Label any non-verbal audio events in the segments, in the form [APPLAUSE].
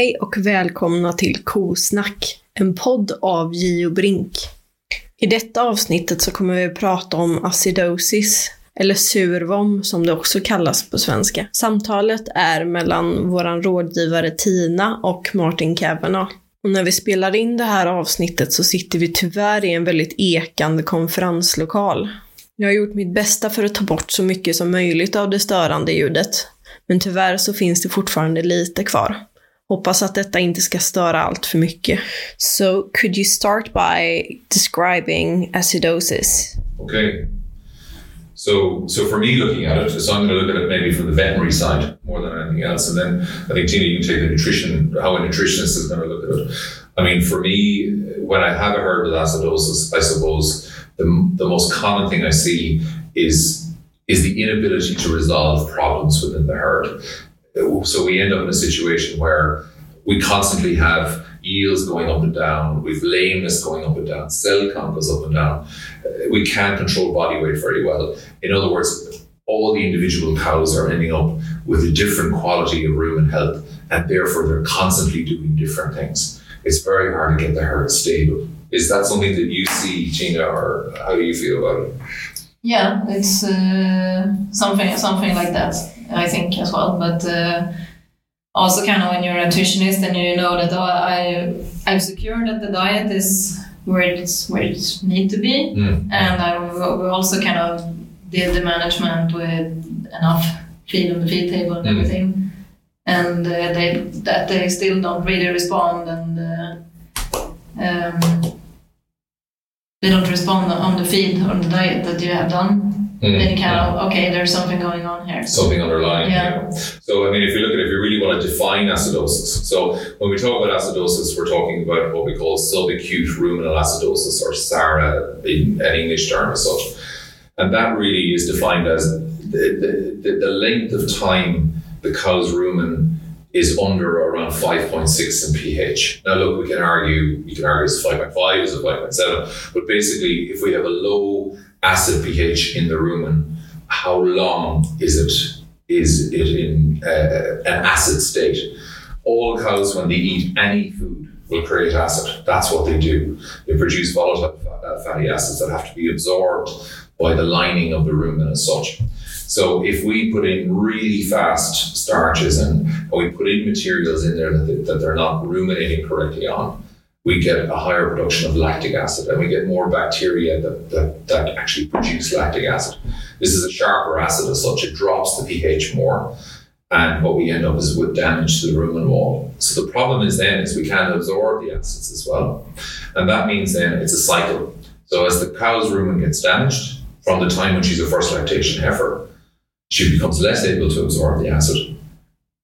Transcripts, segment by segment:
Hej och välkomna till Kosnack, en podd av Gio Brink. I detta avsnittet så kommer vi att prata om acidosis, eller survom som det också kallas på svenska. Samtalet är mellan våran rådgivare Tina och Martin Kavanagh. Och när vi spelar in det här avsnittet så sitter vi tyvärr i en väldigt ekande konferenslokal. Jag har gjort mitt bästa för att ta bort så mycket som möjligt av det störande ljudet. Men tyvärr så finns det fortfarande lite kvar. Hoppas att detta inte ska störa allt för mycket. So, could you start by describing acidosis? Okay. So, so for me, looking at it, so I'm going to look at it maybe from the veterinary side more than anything else, and then I think Tina, you can take the nutrition, how a nutritionist is going to look at it. I mean, for me, when I have a herd with acidosis, I suppose the, the most common thing I see is is the inability to resolve problems within the herd. So we end up in a situation where we constantly have yields going up and down, we've lameness going up and down, cell count goes up and down. We can't control body weight very well. In other words, all the individual cows are ending up with a different quality of rumen health, and therefore they're constantly doing different things. It's very hard to get the herd stable. Is that something that you see, Tina, or how do you feel about it? Yeah, it's uh, something something like that. I think as well, but uh, also kind of when you're a nutritionist and you know that oh, I I've secured that the diet is where it's where it need to be, Mm. and I we also kind of did the management with enough feed on the feed table and Mm. everything, and uh, they that they still don't really respond and. Uh, um, they don't respond on the feed on the diet that you have done, Mm. then you kind of okay, there's something going on here. something underlying. Yeah. you. So, I mean, if you look at it, if you really want to define acidosis, so when we talk about acidosis, we're talking about what we call subacute ruminal acidosis or SARA in an English term as such. And that really is defined as the, the, the length of time the cow's rumen is under around 5.6 in pH. Now, look, we can argue, you can argue it's 5.5, is it 5.7, but basically, if we have a low acid pH in the rumen, how long is it is it in uh, an acid state? All cows, when they eat any food, will create acid. That's what they do. They produce volatile uh, fatty acids that have to be absorbed by the lining of the rumen as such. So if we put in really fast starches and, and we put in materials in there that, they, that they're not ruminating correctly on, we get a higher production of lactic acid and we get more bacteria that, that, that actually produce lactic acid. This is a sharper acid as such, it drops the pH more. And what we end up is with damage to the rumen wall. So the problem is then is we can't absorb the acids as well. And that means then it's a cycle. So as the cow's rumen gets damaged from the time when she's a first lactation heifer, she becomes less able to absorb the acid.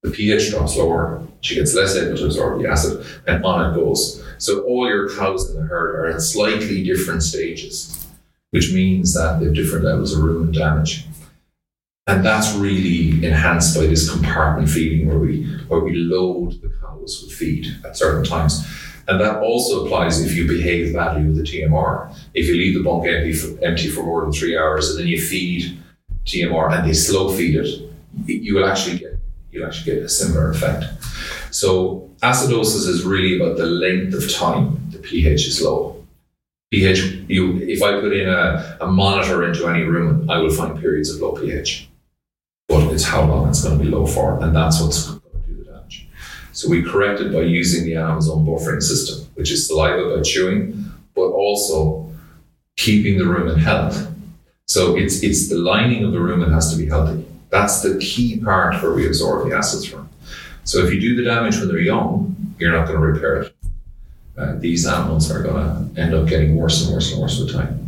The pH drops lower, she gets less able to absorb the acid, and on it goes. So all your cows in the herd are at slightly different stages, which means that they have different levels of rumen damage. And that's really enhanced by this compartment feeding where we where we load the cows with feed at certain times. And that also applies if you behave badly with the TMR. If you leave the bunk empty for, empty for more than three hours and then you feed TMR and they slow feed it, you will actually get you'll actually get a similar effect. So acidosis is really about the length of time the pH is low. pH, you if I put in a, a monitor into any rumen, I will find periods of low pH. But it's how long it's going to be low for, and that's what's going to do the damage. So we correct it by using the Amazon buffering system, which is saliva by chewing, but also keeping the rumen health. So it's it's the lining of the rumen has to be healthy. That's the key part where we absorb the acids from. So if you do the damage when they're young, you're not going to repair it. Uh, these animals are going to end up getting worse and worse and worse with time.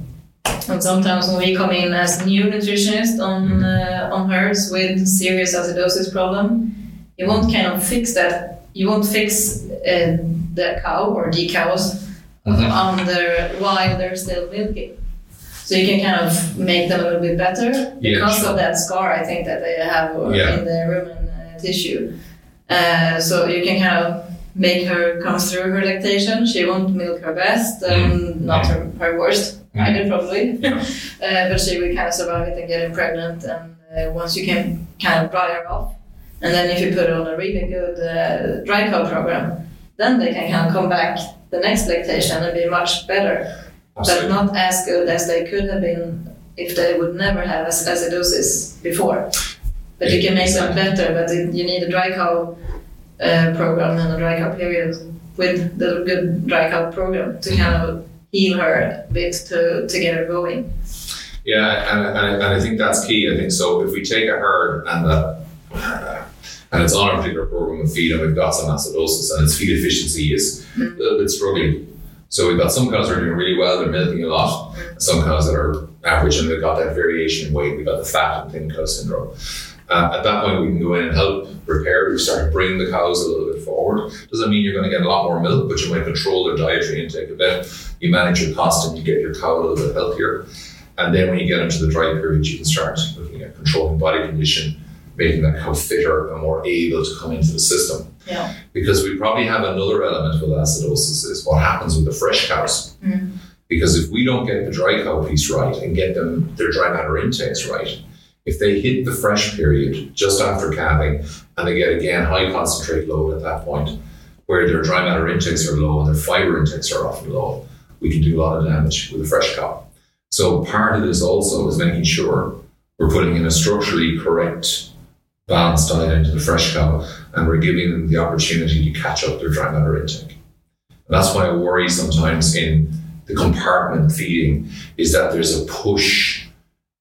And sometimes when we come in as new nutritionist on uh, on herds with serious acidosis problem, you won't kind of fix that. You won't fix uh, the cow or the cows Mhm. under while they're still milking. So you can kind of make them a little bit better Yeah, because sure. of that scar I think that they have Yeah. in the rumen uh, tissue. Uh, so you can kind of make her come through her lactation. She won't milk her best and not her, her worst Mm. either probably. Yeah. [LAUGHS] Uh, but she will kind of survive it and get pregnant. And uh, once you can kind of dry her off, And then if you put on a really good uh, dry cow program, then they can kind of come back the next lactation and be much better. But not as good as they could have been if they would never have ac- acidosis before. But you can make them better, but it, you need a dry cow uh, program and a dry cow period with the good dry cow program to kind of heal her a bit to, to get her going. Yeah, and, and, and I think that's key. I think so. If we take a herd and that, and it's on a particular program of feed, and we've got some acidosis, and its feed efficiency is a little bit struggling. So we've got some cows that are doing really well; they're milking a lot. Some cows that are average, and they've got that variation in weight. We've got the fat and thin cow syndrome. Uh, at that point, we can go in and help repair. We start to bring the cows a little bit forward. Doesn't mean you're going to get a lot more milk, but you might control their dietary intake a bit. You manage your cost, and you get your cow a little bit healthier. And then when you get into the dry period, you can start looking at controlling body condition, making that cow fitter and more able to come into the system. Yeah. Because we probably have another element with acidosis is what happens with the fresh cows. Mm. Because if we don't get the dry cow piece right and get them their dry matter intakes right, if they hit the fresh period just after calving and they get again high concentrate load at that point, where their dry matter intakes are low and their fiber intakes are often low, we can do a lot of damage with a fresh cow. So part of this also is making sure we're putting in a structurally correct balanced diet into the fresh cow and we're giving them the opportunity to catch up their dry matter intake. And that's why I worry sometimes in the compartment feeding is that there's a push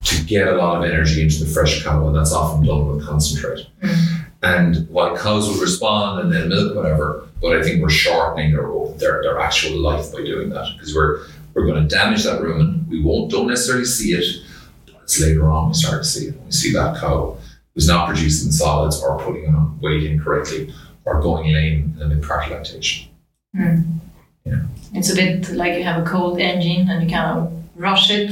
to get a lot of energy into the fresh cow and that's often done with concentrate. Mm. And while cows will respond and then milk whatever, but I think we're shortening their, their, their actual life by doing that because we're we're going to damage that rumen. We won't don't necessarily see it, but it's later on we start to see it. We see that cow who's not producing solids or putting on weight incorrectly or going lame in the mid part lactation. It's a bit like you have a cold engine and you kind of rush it,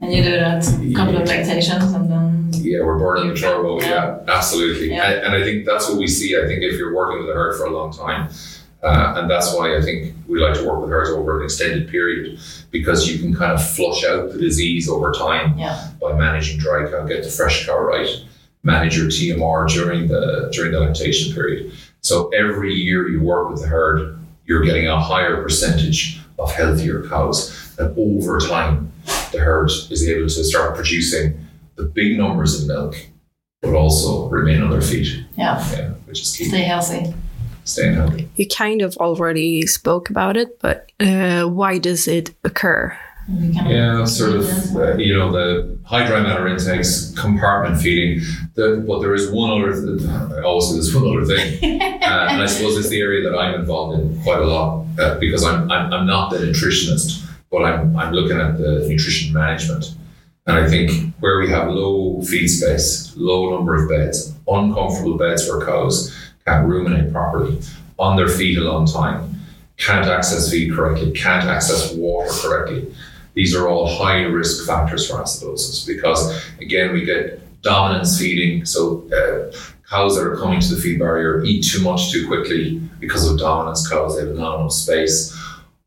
and you do that a couple of lactations, and then Yeah, we're burning the turbo. Yeah. Yeah, absolutely. Yeah. And, and I think that's what we see. I think if you're working with a herd for a long time, uh, and that's why I think we like to work with herds over an extended period because you can kind of flush out the disease over time yeah, by managing dry cow, get the fresh cow right, manage your TMR during the during the lactation period. So every year you work with the herd, you're getting a higher percentage of healthier cows. And over time, the herd is able to start producing the big numbers of milk, but also remain on their feet. yeah, Yeah, which is key. stay healthy. Staying healthy. You kind of already spoke about it, but uh, why does it occur? We Yeah, sort of, uh, you know, the high dry matter intakes, compartment feeding. The, but there is one other, th- I always say there's one other thing, [LAUGHS] uh, and I suppose it's the area that I'm involved in quite a lot uh, because I'm, I'm, I'm not the nutritionist, but I'm, I'm looking at the nutrition management. And I think where we have low feed space, low number of beds, uncomfortable beds for cows, can't ruminate properly, on their feet a long time, can't access feed correctly, can't access water correctly. These are all high risk factors for acidosis because, again, we get dominance feeding. So, uh, cows that are coming to the feed barrier eat too much too quickly because of dominance cows, they have not enough space.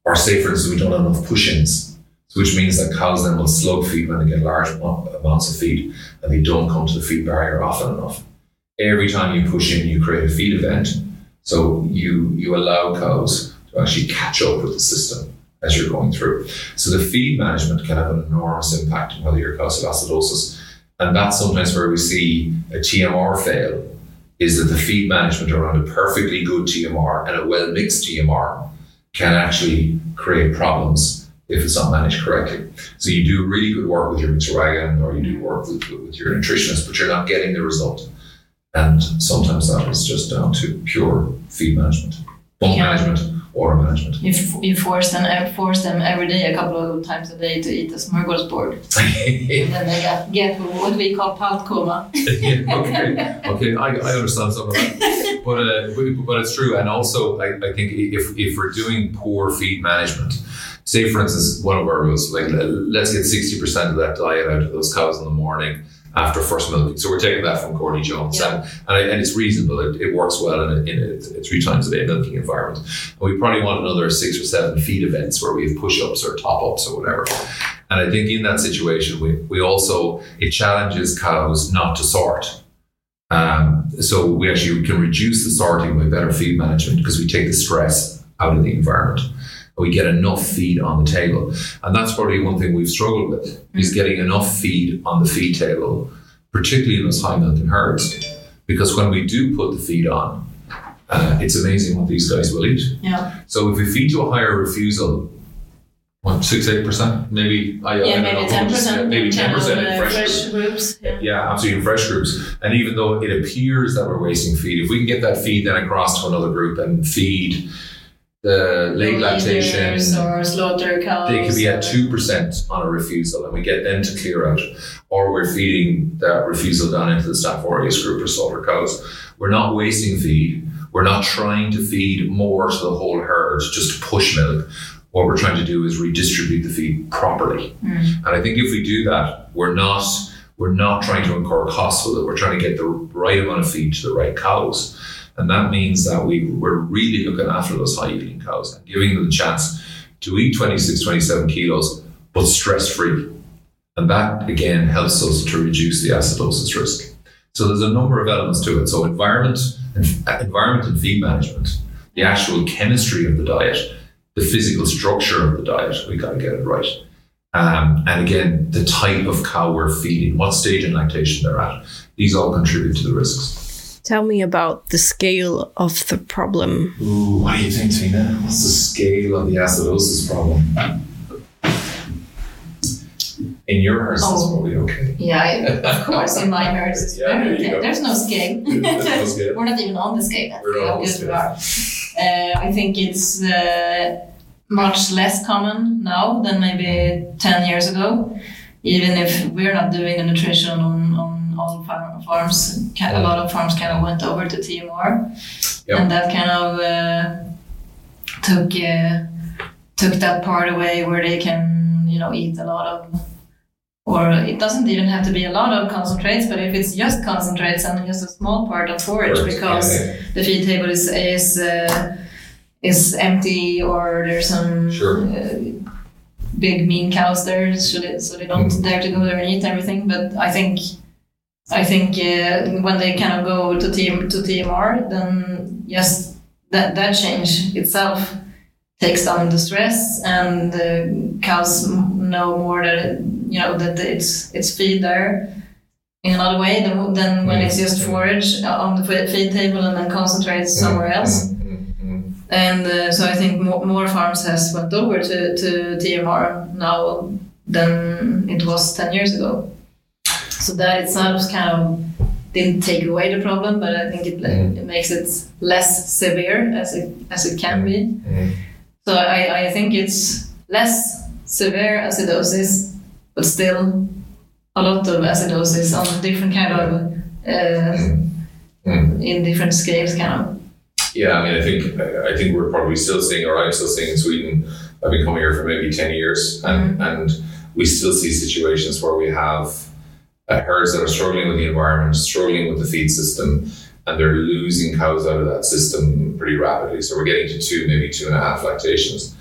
Or, say, for instance, we don't have enough push ins, which means that cows then will slug feed when they get large amounts of feed and they don't come to the feed barrier often enough. Every time you push in, you create a feed event. So, you, you allow cows to actually catch up with the system as you're going through. So the feed management can have an enormous impact on whether your cows have acidosis. And that's sometimes where we see a TMR fail, is that the feed management around a perfectly good TMR and a well mixed TMR can actually create problems if it's not managed correctly. So you do really good work with your mixer or you do work with, with your nutritionist, but you're not getting the result. And sometimes that is just down to pure feed management, Yeah. management, water management. You, you force them uh, force them every day, a couple of times a day, to eat a smorgasbord, [LAUGHS] and then they get, get what we call palt coma. [LAUGHS] yeah, okay, okay, I, I understand some of that, [LAUGHS] but, uh, but but it's true, and also I, I think if if we're doing poor feed management, say for instance one of our rules, like let's get sixty percent of that diet out of those cows in the morning after first milking. So we're taking that from Cordy Jones, Yeah. and and, and it's reasonable. It, it works well in a, in a, a three times a day milking environment. And we probably want another six or seven feed events where we have push ups or top ups or whatever. And I think in that situation, we, we also, it challenges cows not to sort. Um, so we actually can reduce the sorting by better feed management because we take the stress out of the environment. We get enough feed on the table, and that's probably one thing we've struggled with is getting enough feed on the feed table, particularly in those high milking herds. Because when we do put the feed on, uh, it's amazing what these guys will eat. Yeah. So if we feed to a higher refusal, what six eight percent, maybe I, I Yeah, don't maybe know, ten percent. maybe ten percent in fresh, fresh groups. Yeah. yeah, absolutely in fresh groups. And even though it appears that we're wasting feed, if we can get that feed then across to another group and feed the late lactation, or slaughter cows. they could be at two percent on a refusal, and we get them to clear out, or we're feeding that refusal down into the Staph aureus group or slaughter cows. We're not wasting feed. We're not trying to feed more to the whole herd just to push milk. What we're trying to do is redistribute the feed properly. Mm. And I think if we do that, we're not we're not trying to incur costs with it. We're trying to get the right amount of feed to the right cows. And that means that we, we're really looking after those high yielding cows and giving them the chance to eat 26, 27 kilos, but stress free. And that again helps us to reduce the acidosis risk. So there's a number of elements to it. So environment and environment and feed management, the actual chemistry of the diet, the physical structure of the diet, we got to get it right. Um, and again, the type of cow we're feeding, what stage in lactation they're at, these all contribute to the risks. Tell me about the scale of the problem. Ooh, what do you think, Tina? What's the scale of the acidosis problem? In your herds, it's Oh. probably okay. Yeah, I- of [LAUGHS] course. In my herds, it's Yeah, very there you okay. go. There's no scale. There's no [LAUGHS] scale. We're not even on the scale. That's We're not how on the good we are. Uh, I think it's uh, much less common now than maybe 10 years ago. Even if we're not doing the nutrition all farm, farms, a lot of farms kind of went over to TMR. Yep. And that kind of uh, took uh, took that part away where they can, you know, eat a lot of or it doesn't even have to be a lot of concentrates, but if it's just concentrates and just a small part of forage because Yeah, the feed table is is uh, is empty or there's some Sure. uh, big mean cows there, so they, so they don't Mhm. dare to go there and eat everything. But I think I think uh, when they kind of go to TM, to TMR, then yes, that that change itself takes down the stress, and the cows know more that it, you know that it's it's feed there in another way than, than when it's just forage on the feed table and then concentrates somewhere else. Mm, mm, mm. And uh, so I think more, more farms has went over to, to TMR now than it was 10 years ago. So that itself kind of didn't take away the problem, but I think it, Mhm. it makes it less severe as it, as it can be. Mm. So I, I think it's less severe acidosis, but still a lot of acidosis on different kind of, uh, Mm. in different scales kind of. Yeah, I mean, I think I think we're probably still seeing, or I'm still seeing in Sweden. I've been coming here for maybe ten years, and and we still see situations where we have uh, herds that are struggling with the environment, struggling with the feed system, and they're losing cows out of that system pretty rapidly. So we're getting to two, maybe two and a half lactations.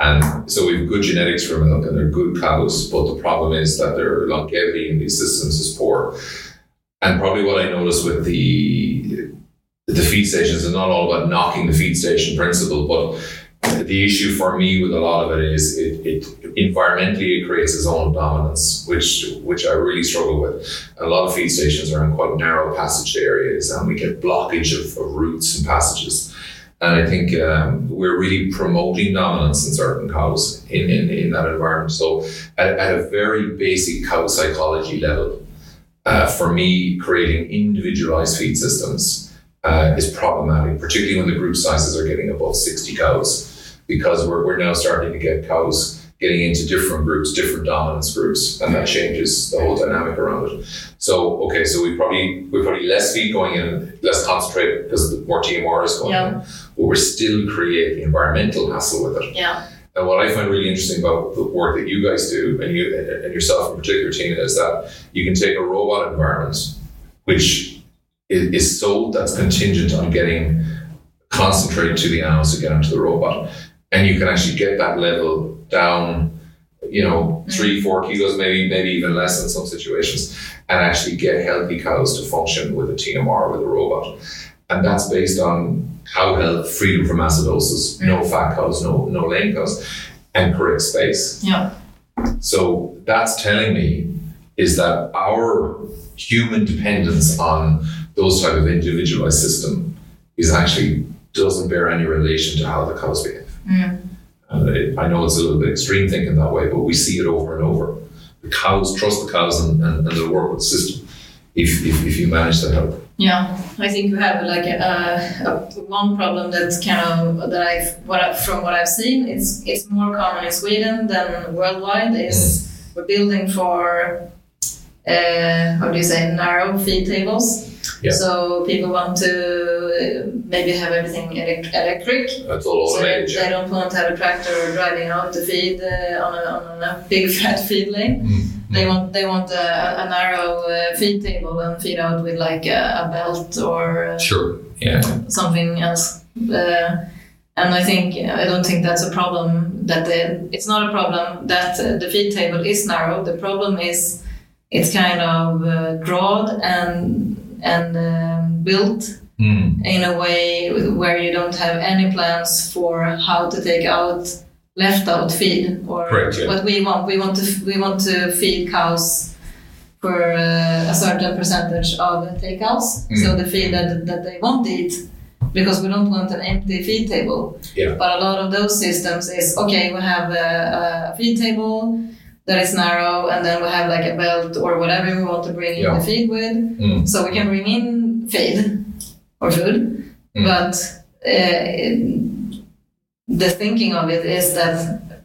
And so we have good genetics for milk and they're good cows, but the problem is that their longevity in these systems is poor. And probably what I noticed with the the feed stations is not all about knocking the feed station principle, but the issue for me with a lot of it is it, it environmentally it creates its own dominance, which which I really struggle with. A lot of feed stations are in quite narrow passage areas, and we get blockage of, of routes and passages. And I think um, we're really promoting dominance in certain cows in, in, in that environment. So, at, at a very basic cow psychology level, uh, for me, creating individualized feed systems uh, is problematic, particularly when the group sizes are getting above 60 cows, because we're, we're now starting to get cows getting into different groups, different dominance groups, and that changes the whole dynamic around it. So, okay, so we probably we probably less feed going in, less concentrate because more TMR is going Yeah. in, but we're still creating environmental hassle with it. Yeah. And what I find really interesting about the work that you guys do, and you and yourself in particular, Tina, is that you can take a robot environment, which is, is so that's contingent on getting concentrated to the animals to get into the robot, and you can actually get that level down you know, mm. three, four kilos, maybe maybe even less in some situations, and actually get healthy cows to function with a TMR with a robot. And that's based on cow health, freedom from acidosis, mm. no fat cows, no no lame cows, and correct space. Yeah. So that's telling me is that our human dependence on those type of individualized system is actually doesn't bear any relation to how the cows behave. Mm. And it, I know it's a little bit extreme thinking that way, but we see it over and over. The cows trust the cows and, and, and they'll work with the system if, if, if you manage to help. Yeah, I think we have like a, a, one problem that's kind of that I've what I, from what I've seen it's it's more common in Sweden than worldwide is we're building for uh, how do you say narrow feed tables. Yeah. So people want to uh, maybe have everything electric. That's all So they, don't want to have a tractor driving out to feed uh, on, a, on a big [LAUGHS] fat feed lane. Mm. They want they want a, a narrow uh, feed table and feed out with like a, a belt or uh, Sure. Yeah. something else. Uh, and I think I don't think that's a problem. That the, it's not a problem that the feed table is narrow. The problem is it's kind of uh, drawn and and um, built Mm. in a way where you don't have any plans for how to take out left out feed or Correct, yeah. what we want. We want to we want to feed cows for uh, a certain percentage of the takeouts, Mm. so the feed that, that they won't eat, because we don't want an empty feed table. Yeah. But a lot of those systems is okay. We have a, a feed table that is narrow, and then we have like a belt or whatever we want to bring in the feed with. Mm. So we can bring in feed or food, Mm. but uh, it- the thinking of it is that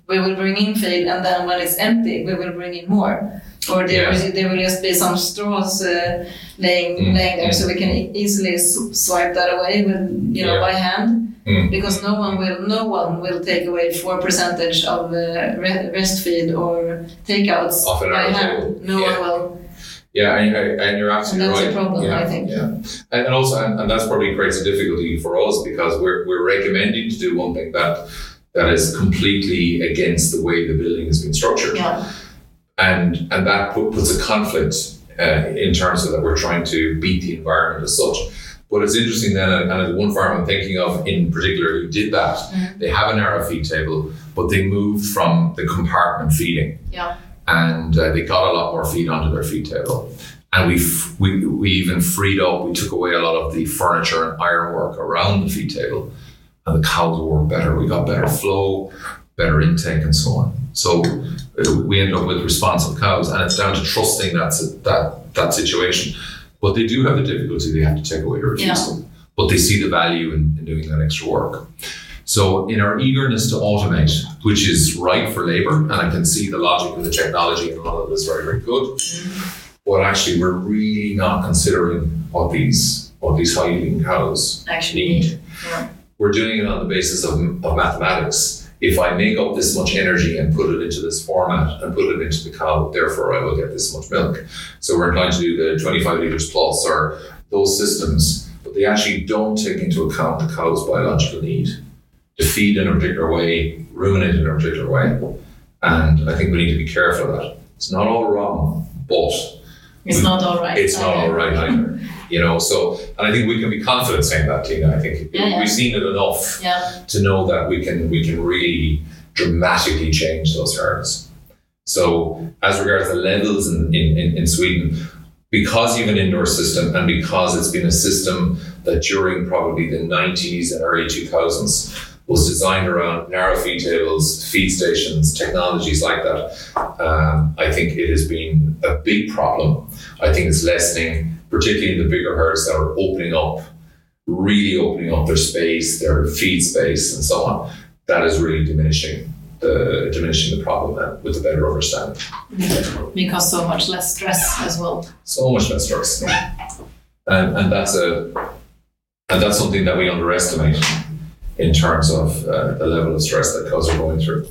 we will bring in feed, and then when it's empty, we will bring in more. Or there, Yeah. will, there will just be some straws uh, laying Mm, laying there, mm. so we can e- easily swipe that away with you know Yeah. by hand, Mm. because no one will no one will take away four percentage of uh, re- rest feed or takeouts Off an by hand. No Yeah. one will. Yeah, and, and you're And absolutely that's right. a problem, yeah, I think. Yeah, and, and also, and, and that's probably creates a difficulty for us because we're, we're recommending to do one thing that that is completely against the way the building has been structured, Yeah. And and that put, puts a conflict uh, in terms of that we're trying to beat the environment as such. But it's interesting then, and and the one farm I'm thinking of in particular who did that, Mhm. they have a narrow feed table, but they moved from the compartment feeding Yeah. and uh, they got a lot more feed onto their feed table. And we, f- we we even freed up. We took away a lot of the furniture and ironwork around the feed table, and the cows were better. We got better flow, better intake, and so on. So uh, we end up with responsive cows, and it's down to trusting that that that situation. But they do have the difficulty; they have to take away or refuse Yeah. But they see the value in, in doing that extra work. So, in our eagerness to automate, which is right for labor, and I can see the logic of the technology and a lot of this very, very good, but actually, we're really not considering what these what these high yielding cows Actually, need. Yeah. We're doing it on the basis of, of mathematics. If I make up this much energy and put it into this format and put it into the cow, therefore I will get this much milk. So we're inclined to do the 25 litres plus or those systems, but they actually don't take into account the cow's biological need to feed in a particular way, ruminate in a particular way. And I think we need to be careful of that. It's not all wrong, but It's not all right. it's not all right either. [LAUGHS] You know, so and I think we can be confident saying that, Tina. I think Yeah, yeah. we've seen it enough Yeah. to know that we can we can really dramatically change those herds. So as regards the levels in, in, in, in Sweden, because you have an indoor system and because it's been a system that during probably the 90s and early 2000s was designed around narrow feed tables, feed stations, technologies like that, um, I think it has been a big problem. I think it's lessening, particularly in the bigger herds that are opening up, really opening up their space, their feed space, and so on. That is really diminishing the diminishing the problem uh, with a better understanding. Because so much less stress as well. So much less stress, and and that's a and that's something that we underestimate in terms of uh, the level of stress that cows are going through.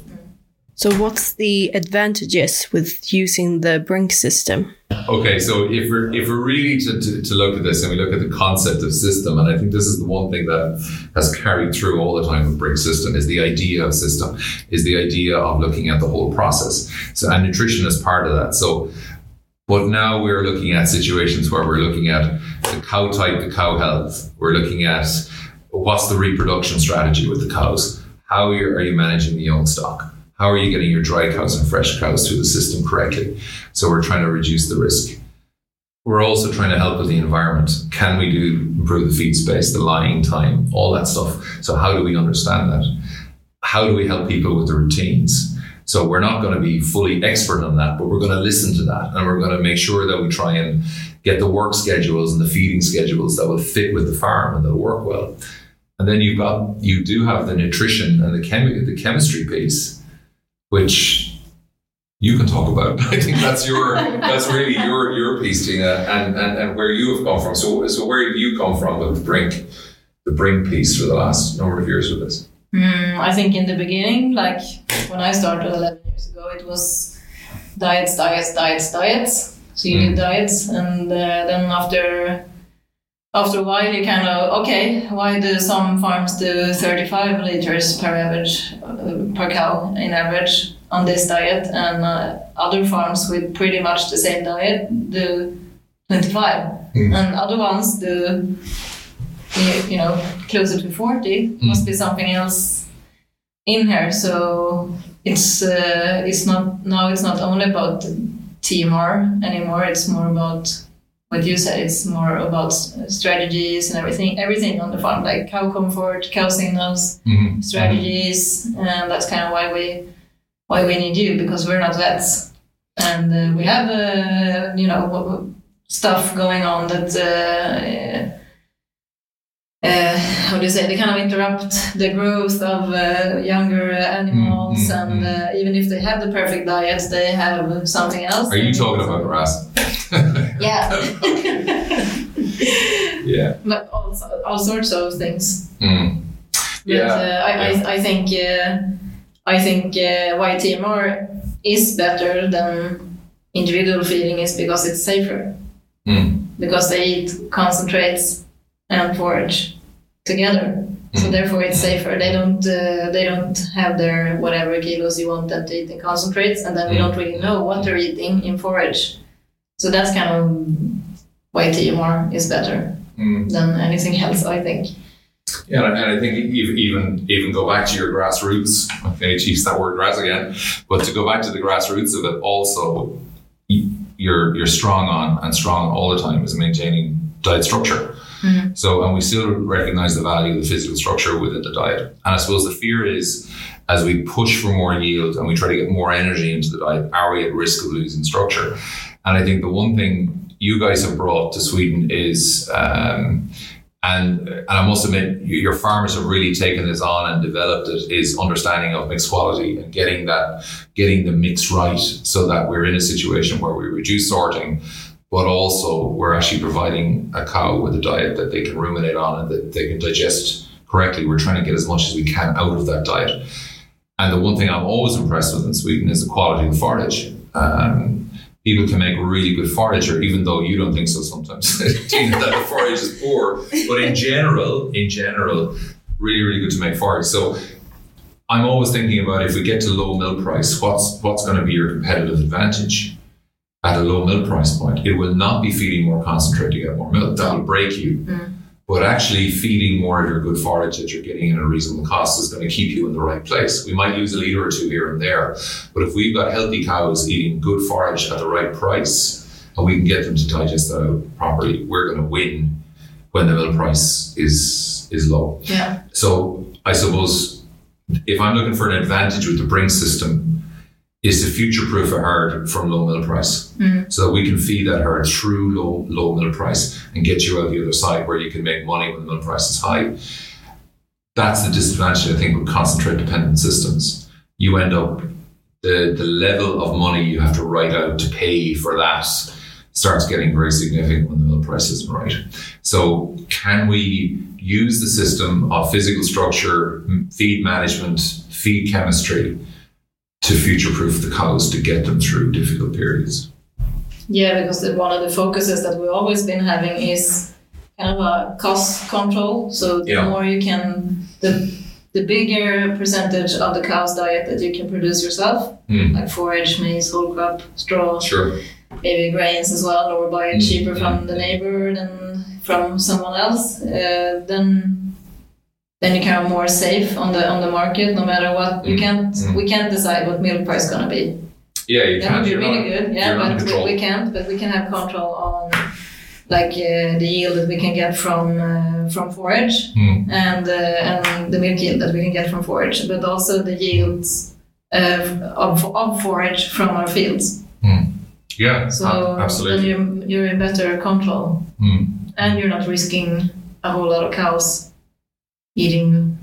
So, what's the advantages with using the Brink system? Okay, so if we're if we're really to, to, to, look at this and we look at the concept of system, and I think this is the one thing that has carried through all the time with Brink System is the idea of system, is the idea of looking at the whole process. So and nutrition is part of that. So but now we're looking at situations where we're looking at the cow type, the cow health. We're looking at what's the reproduction strategy with the cows. How are you, are you managing the young stock? How are you getting your dry cows and fresh cows through the system correctly? So we're trying to reduce the risk. We're also trying to help with the environment. Can we do improve the feed space, the lying time, all that stuff? So how do we understand that? How do we help people with the routines? So we're not going to be fully expert on that, but we're going to listen to that and we're going to make sure that we try and get the work schedules and the feeding schedules that will fit with the farm and that'll work well. And then you've got you do have the nutrition and the chemi- the chemistry piece, which you can talk about. [LAUGHS] I think that's your [LAUGHS] that's really your your piece, Tina, and, and and where you have come from. So so where have you come from with Brink, the Brink piece for the last number of years with this? Mm, I think in the beginning, like when I started 11 years ago, it was diets, diets, diets, diets. So you mm. did diets, and uh, then after after a while, you kind of okay. Why do some farms do 35 liters per average uh, per cow in average on this diet, and uh, other farms with pretty much the same diet do 25, mm. and other ones do you know closer to 40 mm. must be something else in here so it's uh, it's not now it's not only about TMR anymore it's more about what you said it's more about strategies and everything everything on the farm like cow comfort cow signals mm-hmm. strategies and that's kind of why we why we need you because we're not vets and uh, we have uh, you know stuff going on that uh, uh, how do you say they kind of interrupt the growth of uh, younger animals mm, mm, and mm. Uh, even if they have the perfect diet they have something else are you talking about grass [LAUGHS] yeah [LAUGHS] yeah but all, all sorts of things mm. yeah, but, uh, I, yeah. I, I, think uh, I think uh, why TMR is better than individual feeding is because it's safer mm. because they eat concentrates and forage together. So mm. therefore, it's safer. They don't uh, they don't have their whatever kilos you want them to eat in concentrates, and then we don't really know what they're eating in forage. So that's kind of why TMR is better mm. than anything else, I think. Yeah, and I think even even go back to your grassroots. Okay, use that word grass again, but to go back to the grassroots of it, also you're you're strong on and strong all the time is maintaining diet structure. Mm-hmm. So, and we still recognize the value of the physical structure within the diet. And I suppose the fear is as we push for more yield and we try to get more energy into the diet, are we at risk of losing structure? And I think the one thing you guys have brought to Sweden is, um, and and I must admit, your farmers have really taken this on and developed it. Is understanding of mixed quality and getting that, getting the mix right, so that we're in a situation where we reduce sorting, but also we're actually providing a cow with a diet that they can ruminate on and that they can digest correctly. We're trying to get as much as we can out of that diet. And the one thing I'm always impressed with in Sweden is the quality of the forage. Um, people can make really good forage, or even though you don't think so sometimes, [LAUGHS] that the forage is poor. But in general, in general, really, really good to make forage. So I'm always thinking about if we get to low milk price, what's what's going to be your competitive advantage? At a low milk price point. It will not be feeding more concentrate to get more milk. That will break you. Mm. But actually, feeding more of your good forage that you're getting at a reasonable cost is going to keep you in the right place. We might lose a litre or two here and there, but if we've got healthy cows eating good forage at the right price, and we can get them to digest that out properly, we're going to win when the milk price is is low. Yeah. So I suppose if I'm looking for an advantage with the Brink system, is to future proof a herd from low milk price mm. so that we can feed that herd through low low milk price and get you out the other side where you can make money when the milk price is high. That's the disadvantage, I think, with concentrate dependent systems. You end up the the level of money you have to write out to pay for that starts getting very significant when the milk price isn't right. So can we use the system of physical structure, feed management, feed chemistry to future proof the cows to get them through difficult periods. Yeah, because the, one of the focuses that we've always been having is kind of a cost control. So the Yeah. more you can, the the bigger percentage of the cow's diet that you can produce yourself, Mm. like forage, maize, whole crop, straw, Sure. maybe grains as well, or buy it Mm, cheaper mm, from the neighbor than from someone else, uh, then then you're kind of more safe on the on the market. No matter what, you Mm, can't mm. we can't decide what milk price is gonna be. Yeah, you That can't. would be you're really not- good, yeah. you're not in But we, we can't. But we can have control on like uh, the yield that we can get from uh, from forage Mm. and uh, and the milk yield that we can get from forage, but also the yields uh, of of forage from our fields. Yeah, So a- then you're, you're in better control, Mm. and you're not risking a whole lot of cows eating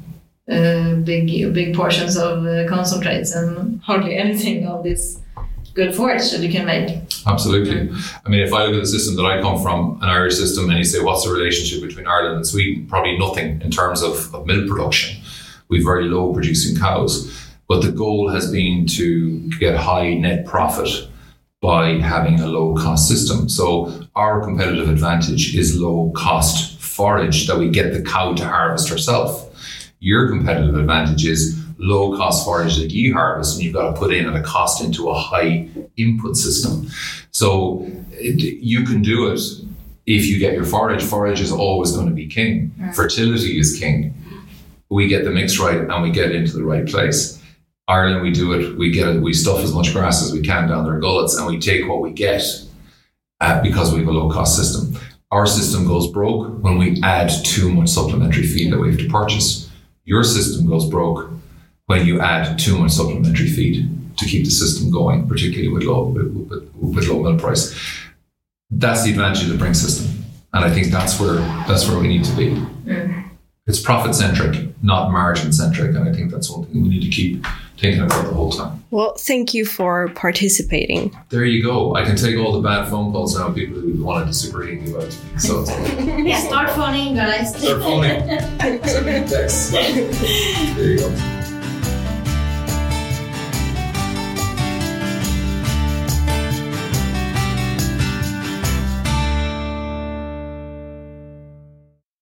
uh, big big portions of uh, concentrates and hardly [LAUGHS] anything of this good forage that you can make. Absolutely. I mean, if I look at the system that I come from, an Irish system, and you say, what's the relationship between Ireland and Sweden? Probably nothing in terms of, of milk production. We've very low producing cows. But the goal has been to get high net profit by having a low cost system. So our competitive advantage is low cost forage that we get the cow to harvest herself. Your competitive advantage is low cost forage that you harvest and you've got to put in at a cost into a high input system. So it, you can do it if you get your forage. Forage is always going to be king. Fertility is king. We get the mix right and we get into the right place. Ireland, we do it. We get it. We stuff as much grass as we can down their gullets, and we take what we get uh, because we have a low cost system. Our system goes broke when we add too much supplementary feed that we have to purchase. Your system goes broke when you add too much supplementary feed to keep the system going, particularly with low with, with, with low milk price. That's the advantage of the Brink system, and I think that's where that's where we need to be. Mm. It's profit centric, not margin centric, and I think that's one thing we need to keep thinking about the whole time. Well, thank you for participating. There you go. I can take all the bad phone calls now. People who want to disagree with about. So Start phoning, guys. they're phoning. [LAUGHS] Send me a text. There you go.